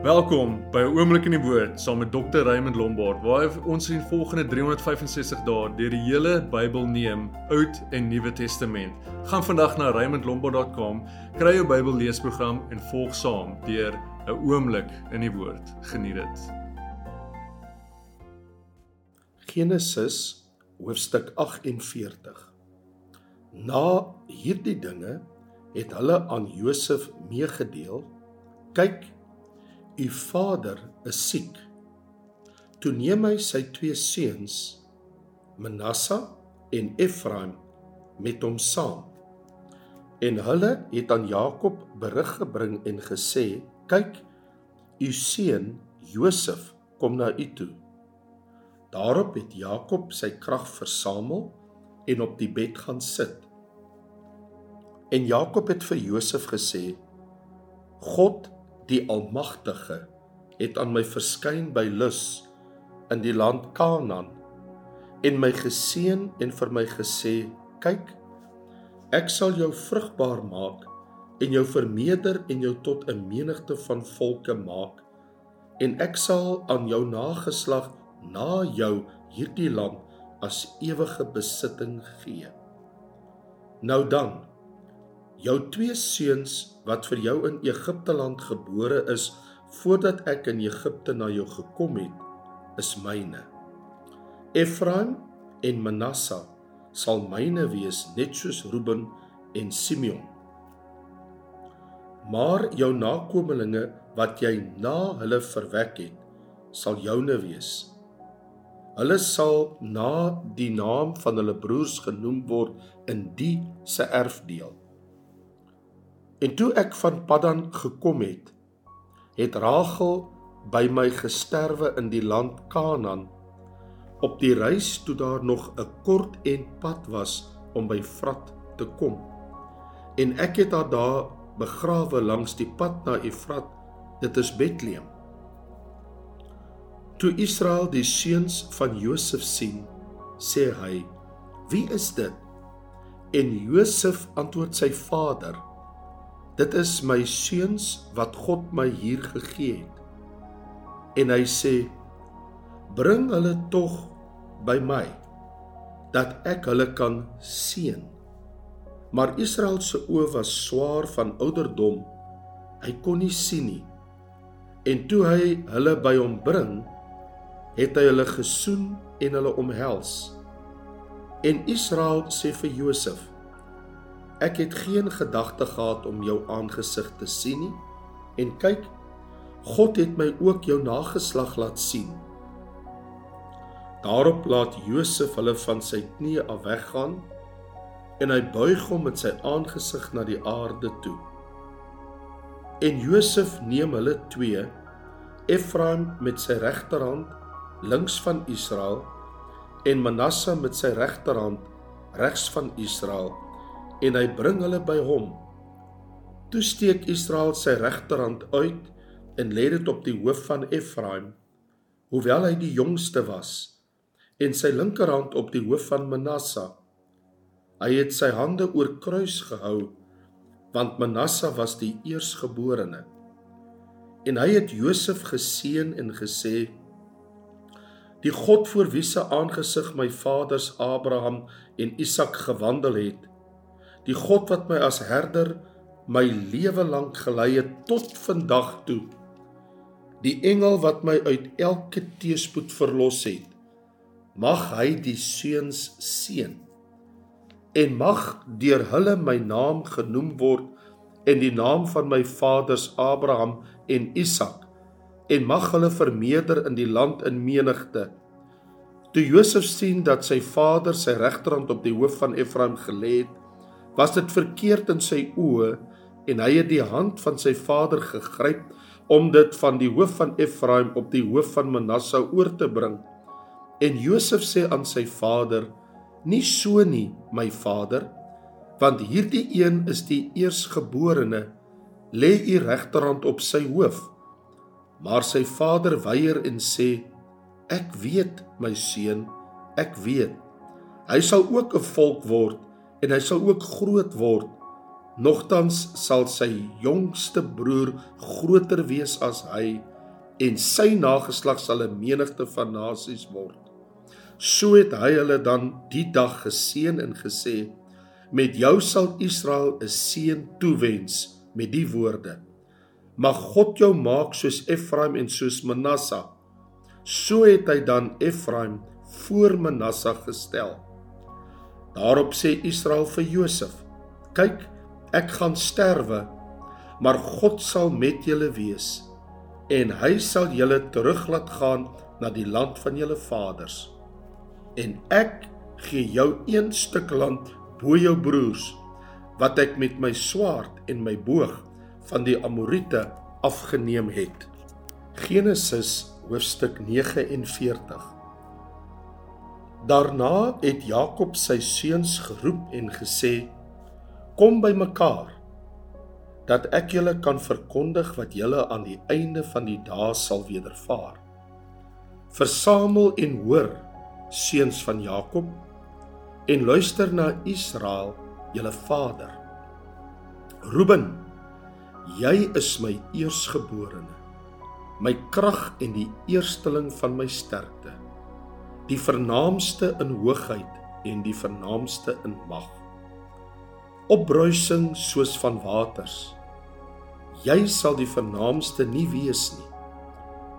Welkom by 'n oomblik in die woord saam met Dr. Raymond Lombard waar ons in volgende 365 dae deur die hele Bybel neem, Oud en Nuwe Testament. Gaan vandag na raymondlombard.com, kry jou Bybel leesprogram en volg saam deur 'n oomblik in die woord. Geniet dit. Genesis hoofstuk 48. Na hierdie dinge het hulle aan Josef meegedeel: "Kyk, U vader is siek. Toe neem hy sy twee seuns, Manasse en Efraim, met hom saam. En hulle het aan Jakob berig gebring en gesê: "Kyk, u seun Josef kom na u toe." Daarop het Jakob sy krag versamel en op die bed gaan sit. En Jakob het vir Josef gesê: "God die Almagtige het aan my verskyn by Lus in die land Kanaan en my geseën en vir my gesê kyk ek sal jou vrugbaar maak en jou vermeerder en jou tot 'n menigte van volke maak en ek sal aan jou nageslag na jou hierdie land as ewige besitting gee. Nou dan jou twee seuns wat vir jou in Egipte land gebore is voordat ek in Egipte na jou gekom het, is myne. Efraim en Manasse sal myne wees net soos Reuben en Simeon. Maar jou nakommelinge wat jy na hulle verwek het, sal joune wees. Hulle sal na die naam van hulle broers genoem word in die se erfdeel. En toe ek van Paddan gekom het, het Rachel by my gesterwe in die land Kanaan op die reis toe daar nog 'n kort en pad was om by Vrat te kom. En ek het haar daar begrawe langs die pad na Efrat, dit is Bethlehem. Toe Israel die seuns van Josef sien, sê hy: "Wie is dit?" En Josef antwoord sy vader: Dit is my seuns wat God my hier gegee het. En hy sê: Bring hulle tog by my dat ek hulle kan seën. Maar Israel se oë was swaar van ouderdom. Hy kon nie sien nie. En toe hy hulle by hom bring, het hy hulle gesoen en hulle omhels. En Israel sê vir Josef: Ek het geen gedagte gehad om jou aangesig te sien nie. En kyk, God het my ook jou nageslag laat sien. Daarop laat Josef hulle van sy knieë af weggaan en hy buig hom met sy aangesig na die aarde toe. En Josef neem hulle twee, Efraim met sy regterhand links van Israel en Manasse met sy regterhand regs van Israel en hy bring hulle by hom. Toe steek Israel sy regterhand uit en lê dit op die hoof van Efraim, hoewel hy die jongste was, en sy linkerhand op die hoof van Manasse. Hy het sy hande oor kruis gehou, want Manasse was die eersgeborene. En hy het Josef geseën en gesê: Die God voor wie se aangesig my vaders Abraham en Isak gewandel het, die God wat my as herder my lewe lank gelei het tot vandag toe. Die engel wat my uit elke teëspoed verlos het. Mag hy die seuns seën en mag deur hulle my naam genoem word en die naam van my vaders Abraham en Isak en mag hulle vermeerder in die land in menigte. Toe Josef sien dat sy vader sy regterhand op die hoof van Efraim gelê het, was dit verkeerd in sy oë en hy het die hand van sy vader gegryp om dit van die hoof van Efraim op die hoof van Manasse oor te bring. En Josef sê aan sy vader: "Nie so nie, my vader, want hierdie een is die eersgeborene. Lê u regterhand op sy hoof." Maar sy vader weier en sê: "Ek weet, my seun, ek weet. Hy sal ook 'n volk word." En hy sal ook groot word Nogtans sal sy jongste broer groter wees as hy en sy nageslag sal 'n menigte van nasies word. So het hy hulle dan die dag geseën en gesê: Met jou sal Israel 'n seën toewens met die woorde: Mag God jou maak soos Efraim en soos Manasse. So het hy dan Efraim voor Manasse gestel. Daarop sê Israel vir Josef: Kyk, ek gaan sterwe, maar God sal met julle wees en hy sal julle terug laat gaan na die land van julle vaders. En ek gee jou een stuk land bo jou broers wat ek met my swaard en my boog van die Amorite afgeneem het. Genesis hoofstuk 49. Daarna het Jakob sy seuns geroep en gesê: kom bymekaar dat ek julle kan verkondig wat julle aan die einde van die dae sal wedervaar. Versamel en hoor, seuns van Jakob, en luister na Israel, julle vader. Ruben, jy is my eersgeborene, my krag en die eersteling van my sterkte, die vernaamste in hoogheid en die vernaamste in mag opbruising soos van waters. Jy sal die vernaamste nie wees nie,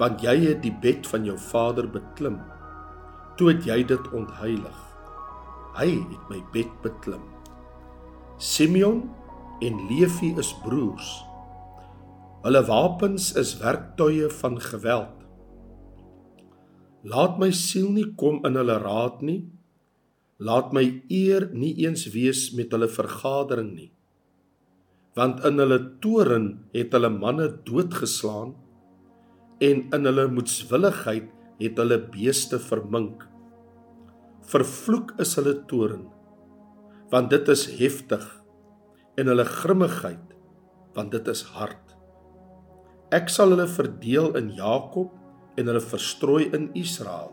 want jy het die bed van jou vader beklim. Toe het jy dit ontheilig. Hy het my bed beklim. Simeon en Levi is broers. Hulle wapens is werktuie van geweld. Laat my siel nie kom in hulle raad nie. Laat my eer nie eens wees met hulle vergadering nie. Want in hulle toren het hulle manne doodgeslaan en in hulle moedswilligheid het hulle beeste vermink. Vervloek is hulle toren want dit is heftig en hulle grimmigheid want dit is hard. Ek sal hulle verdeel in Jakob en hulle verstrooi in Israel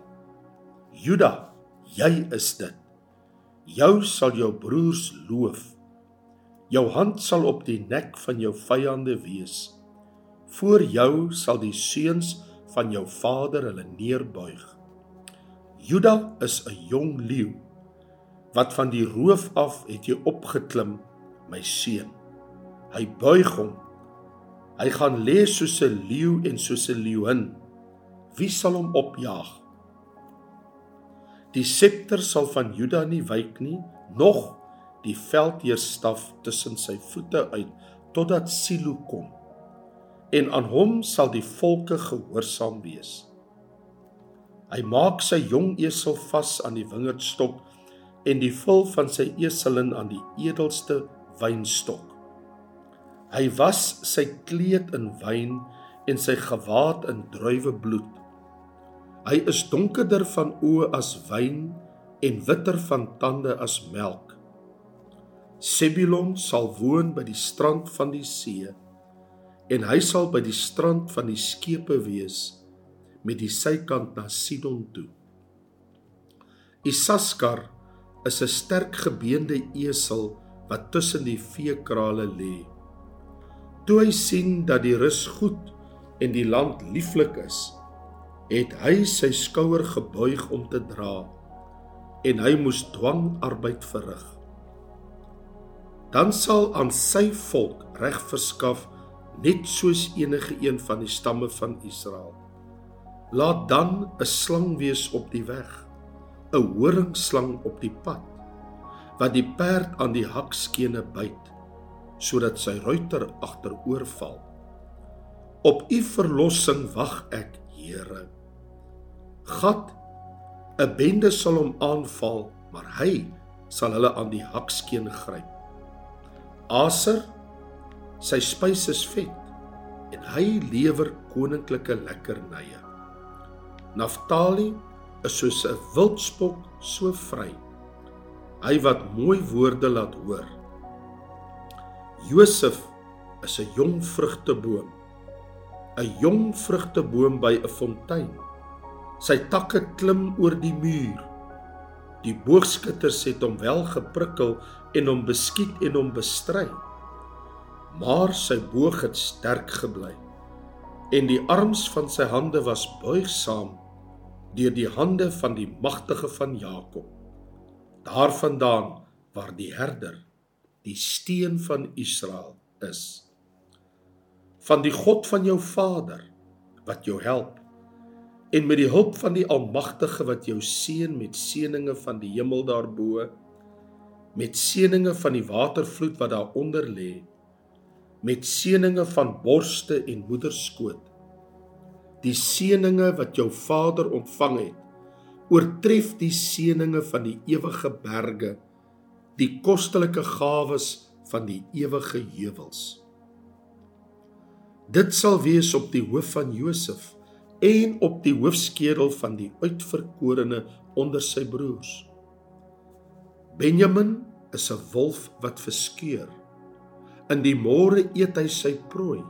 Juda jy is dit Jou sal jou broers loof. Jou hand sal op die nek van jou vyande wees. Voor jou sal die seuns van jou vader hulle neerbuig. Juda is 'n jong leeu. Wat van die roof af het jy opgeklim, my seun. Hy buig hom. Hy gaan lê soos 'n leeu en soos 'n leeuin. Wie sal hom opjaag? Die septer sal van Juda nie wyk nie, nog die veldheerstaf tussen sy voete uit totdat Silo kom. En aan hom sal die volke gehoorsaam wees. Hy maak sy jong esel vas aan die wingerdstok en die vul van sy eselin aan die edelste wynstok. Hy was sy kleed in wyn en sy gewaad in druiwebloed. Hy is donkerder van oë as wyn en witter van tande as melk. Sebulon sal woon by die strand van die see en hy sal by die strand van die skepe wees met die sykant na Sidon toe. Isaskar is 'n sterk gebeende esel wat tussen die veekrale lê. Toe hy sien dat die rus goed en die land lieflik is, het hy sy skouer gebuig om te dra en hy moes dwangarbeid verrig. Dan sal aan sy volk reg verskaf net soos enige een van die stamme van Israel. Laat dan 'n slang wees op die weg, 'n horingslang op die pad wat die perd aan die hakskene byt sodat sy ruiter agteroor val. Op u verlossing wag ek, Here. Gat 'n bende sal hom aanval, maar hy sal hulle aan die hakskeen gryp. Aser sy spys is vet en hy lewer koninklike lekkernye. Naftali is soos 'n wildspok so vry. Hy wat mooi woorde laat hoor. Josef is 'n jong vrugteboom. 'n Jong vrugteboom by 'n fontein. Sy takke klim oor die muur. Die boogskutters het hom wel geprikkel en hom beskiet en hom bestry. maar sy boog het sterk gebly en die arms van sy hande was buigsaam deur die hande van die magtige van Jakob daarvandaan waar die herder die steen van Israel is van die God van jou vader wat jou help en met die hulp van die almagtige wat jou seën met seëninge van die hemel daarbo met seëninge van die watervloed wat daaronder lê met seëninge van borste en moederskoot. Die seëninge wat jou vader ontvang het, oortref die seëninge van die ewige berge, die kostelike gawes van die ewige heuwels. Dit sal wees op die hoof van Josef en op die hoofskedel van die uitverkorene onder sy broers. Benjamin is 'n wolf wat verskeur In die môre eet hy sy prooi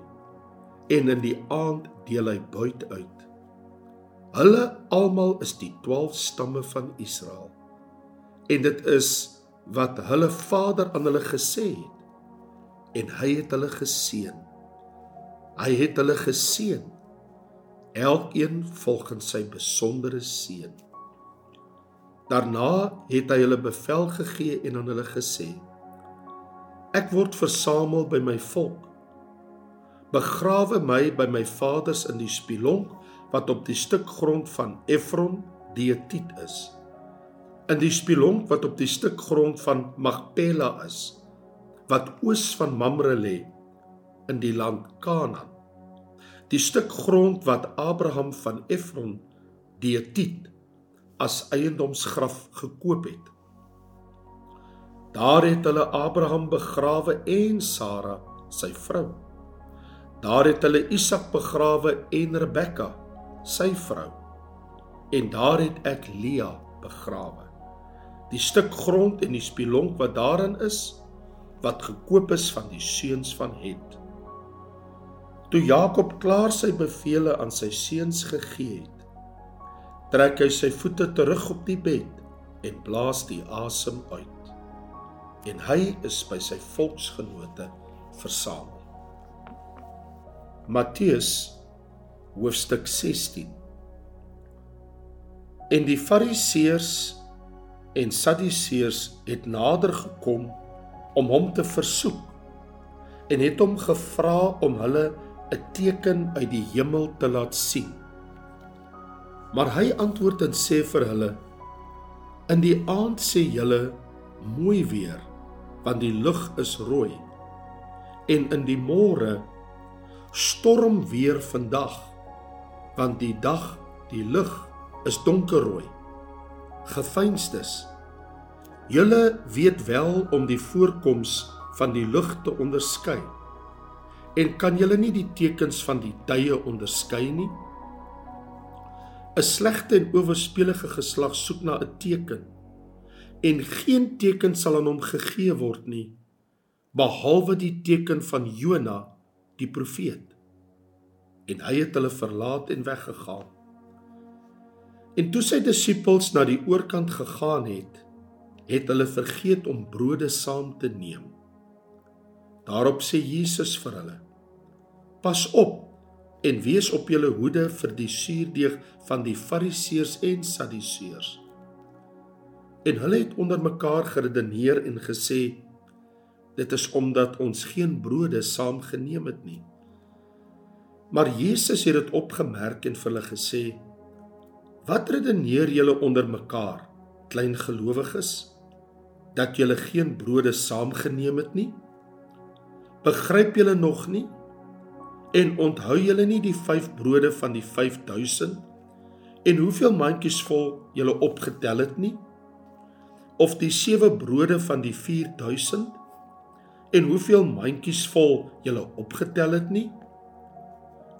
en in die aand deel hy buit uit. Hulle almal is die 12 stamme van Israel. En dit is wat hulle Vader aan hulle gesê het en hy het hulle geseën. Hy het hulle geseën elkeen volgens sy besondere seën. Daarna het hy hulle bevel gegee en aan hulle gesê: Ek word versamel by my volk. Begrawe my by my vaders in die spilonk wat op die stuk grond van Efron die Hetit is. In die spilonk wat op die stuk grond van Magpela is, wat oos van Mamre lê in die land Kanaan. Die stuk grond wat Abraham van Efron die Hetit as eiendomsgraf gekoop het. Daar het hulle Abraham begrawe en Sara, sy vrou. Daar het hulle Isak begrawe en Rebekka, sy vrou. En daar het ek Lia begrawe. Die stuk grond en die spilonk wat daarin is, wat gekoop is van die seuns van Het. Toe Jakob klaar sy bevele aan sy seuns gegee het, trek hy sy voete terug op die bed en blaas die asem uit en hy is by sy volksgenote versamel. Matteus hoofstuk 16 En die Fariseërs en Sadduseërs het nader gekom om hom te versoek en het hom gevra om hulle 'n teken uit die hemel te laat sien. Maar hy antwoord en sê vir hulle: In die aand sê julle mooi weer want die lug is rooi. En in die môre storm weer vandag, want die dag, die lug is donkerrooi. Gefeinstes. Julle weet wel om die voorkoms van die lug te onderskei. En kan julle nie die tekens van die tye onderskei nie? 'n Slegte en owerspelige geslag soek na 'n teken en geen teken sal aan hom gegee word nie behalwe die teken van Jona die profeet. En hy het hulle verlaat en weggegaan. En toe sy disippels na die oorkant gegaan het het hulle vergeet om brode saam te neem daarop sê Jesus vir hulle pas op en wees op julle hoede vir die suurdeeg van die fariseërs en sadduseërs En hulle het onder mekaar geredeneer en gesê dit is omdat ons geen brode saam geneem het nie. Maar Jesus het dit opgemerk en vir hulle gesê: "Wat redeneer julle onder mekaar, klein gelowiges, dat julle geen brode saam geneem het nie? Begryp julle nog nie? En onthou julle nie die 5 brode van die 5000 en hoeveel mandjies vol julle opgetel het nie?" of die sewe brode van die 4000 en hoeveel mandjies vol julle opgetel het nie?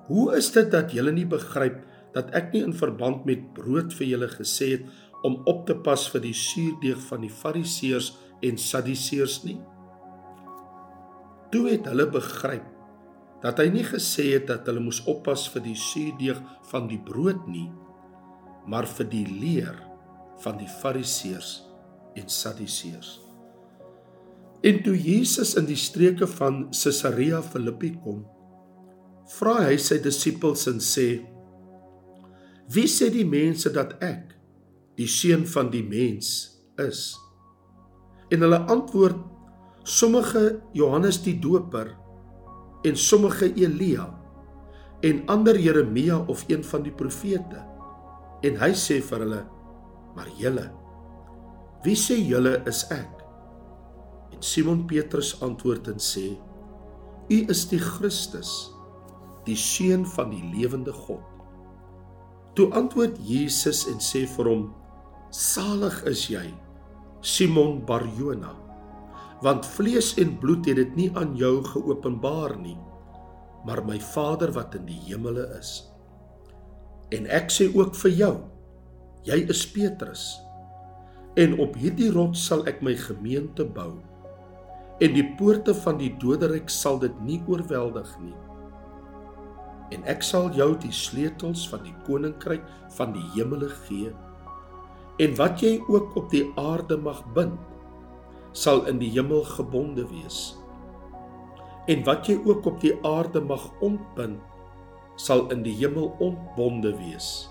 Hoe is dit dat julle nie begryp dat ek nie in verband met brood vir julle gesê het om op te pas vir die suurdeeg van die fariseërs en sadduseërs nie? Toe het hulle begryp dat hy nie gesê het dat hulle moes oppas vir die suurdeeg van die brood nie, maar vir die leer van die fariseërs en Sadduseërs. En toe Jesus in die streke van Caesarea Philippi kom, vra hy sy disippels en sê: "Wie sê die mense dat ek, die seun van die mens, is?" En hulle antwoord: "Sommige Johannes die Doper, en sommige Elia, en ander Jeremia of een van die profete." En hy sê vir hulle: "Maar julle, wie sê julle is ek?" En Simon Petrus antwoord en sê: "U is die Christus, die seun van die lewende God." Toe antwoord Jesus en sê vir hom: "Salig is jy, Simon Barjona, want vlees en bloed het dit nie aan jou geopenbaar nie, maar my Vader wat in die hemele is. En ek sê ook vir jou, jy is Petrus, en op hierdie rots sal ek my gemeente bou." en die poorte van die doderyk sal dit nie oorweldig nie. En ek sal jou die sleutels van die koninkryk van die hemele gee. En wat jy ook op die aarde mag bind, sal in die hemel gebonde wees. En wat jy ook op die aarde mag ontbind, sal in die hemel ontbonde wees.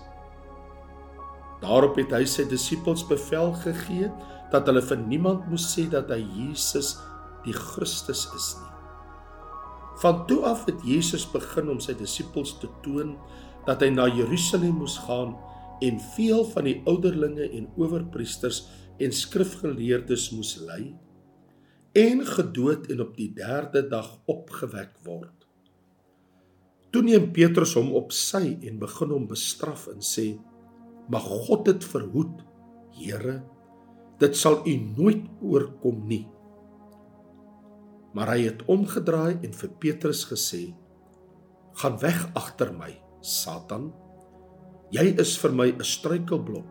Daarop het hy sy disippels bevel gegee dat hulle vir niemand moes sê dat hy Jesus die Christus is nie. Van toe af het Jesus begin om sy disippels te toon dat hy na Jerusalem moes gaan en veel van die ouderlinge en owerpriesters en skrifgeleerdes moes lei en gedood en op die 3de dag opgewek word. Toe neem Petrus hom op sy en begin hom bestraf en sê: "Mag God dit verhoed, Here, dit sal u nooit oorkom nie." Maar hy het omgedraai en vir Petrus gesê: "Gaan weg agter my, Satan. Jy is vir my 'n struikelblok,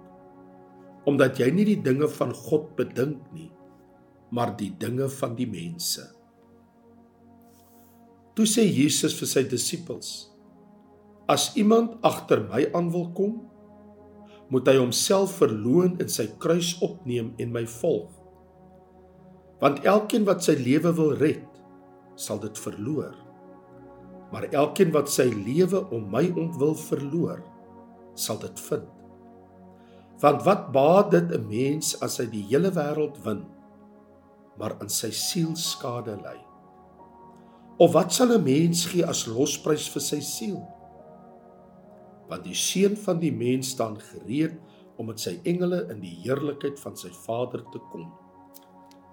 omdat jy nie die dinge van God bedink nie, maar die dinge van die mense." Toe sê Jesus vir sy disippels: "As iemand agter my aan wil kom, moet hy homself verloën en sy kruis opneem en my volg." Want elkeen wat sy lewe wil red, sal dit verloor. Maar elkeen wat sy lewe om my ontwil verloor, sal dit vind. Want wat baat dit 'n mens as hy die hele wêreld wen, maar in sy siel skade ly? Of wat sal 'n mens gee as losprys vir sy siel? Want die seun van die mens staan gereed om met sy engele in die heerlikheid van sy Vader te kom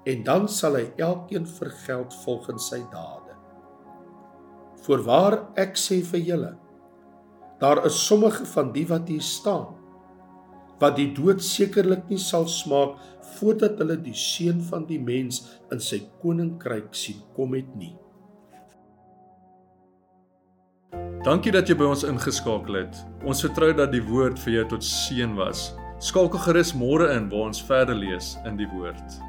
en dan sal hy elkeen vergeld volgens sy dade. Voorwaar ek sê vir julle, daar is sommige van die wat hier staan wat die dood sekerlik nie sal smaak voordat hulle die seun van die mens in sy koninkryk sien kom het nie. Dankie dat jy by ons ingeskakel het. Ons vertrou dat die woord vir jou tot seën was. Skakel gerus môre in waar ons verder lees in die woord.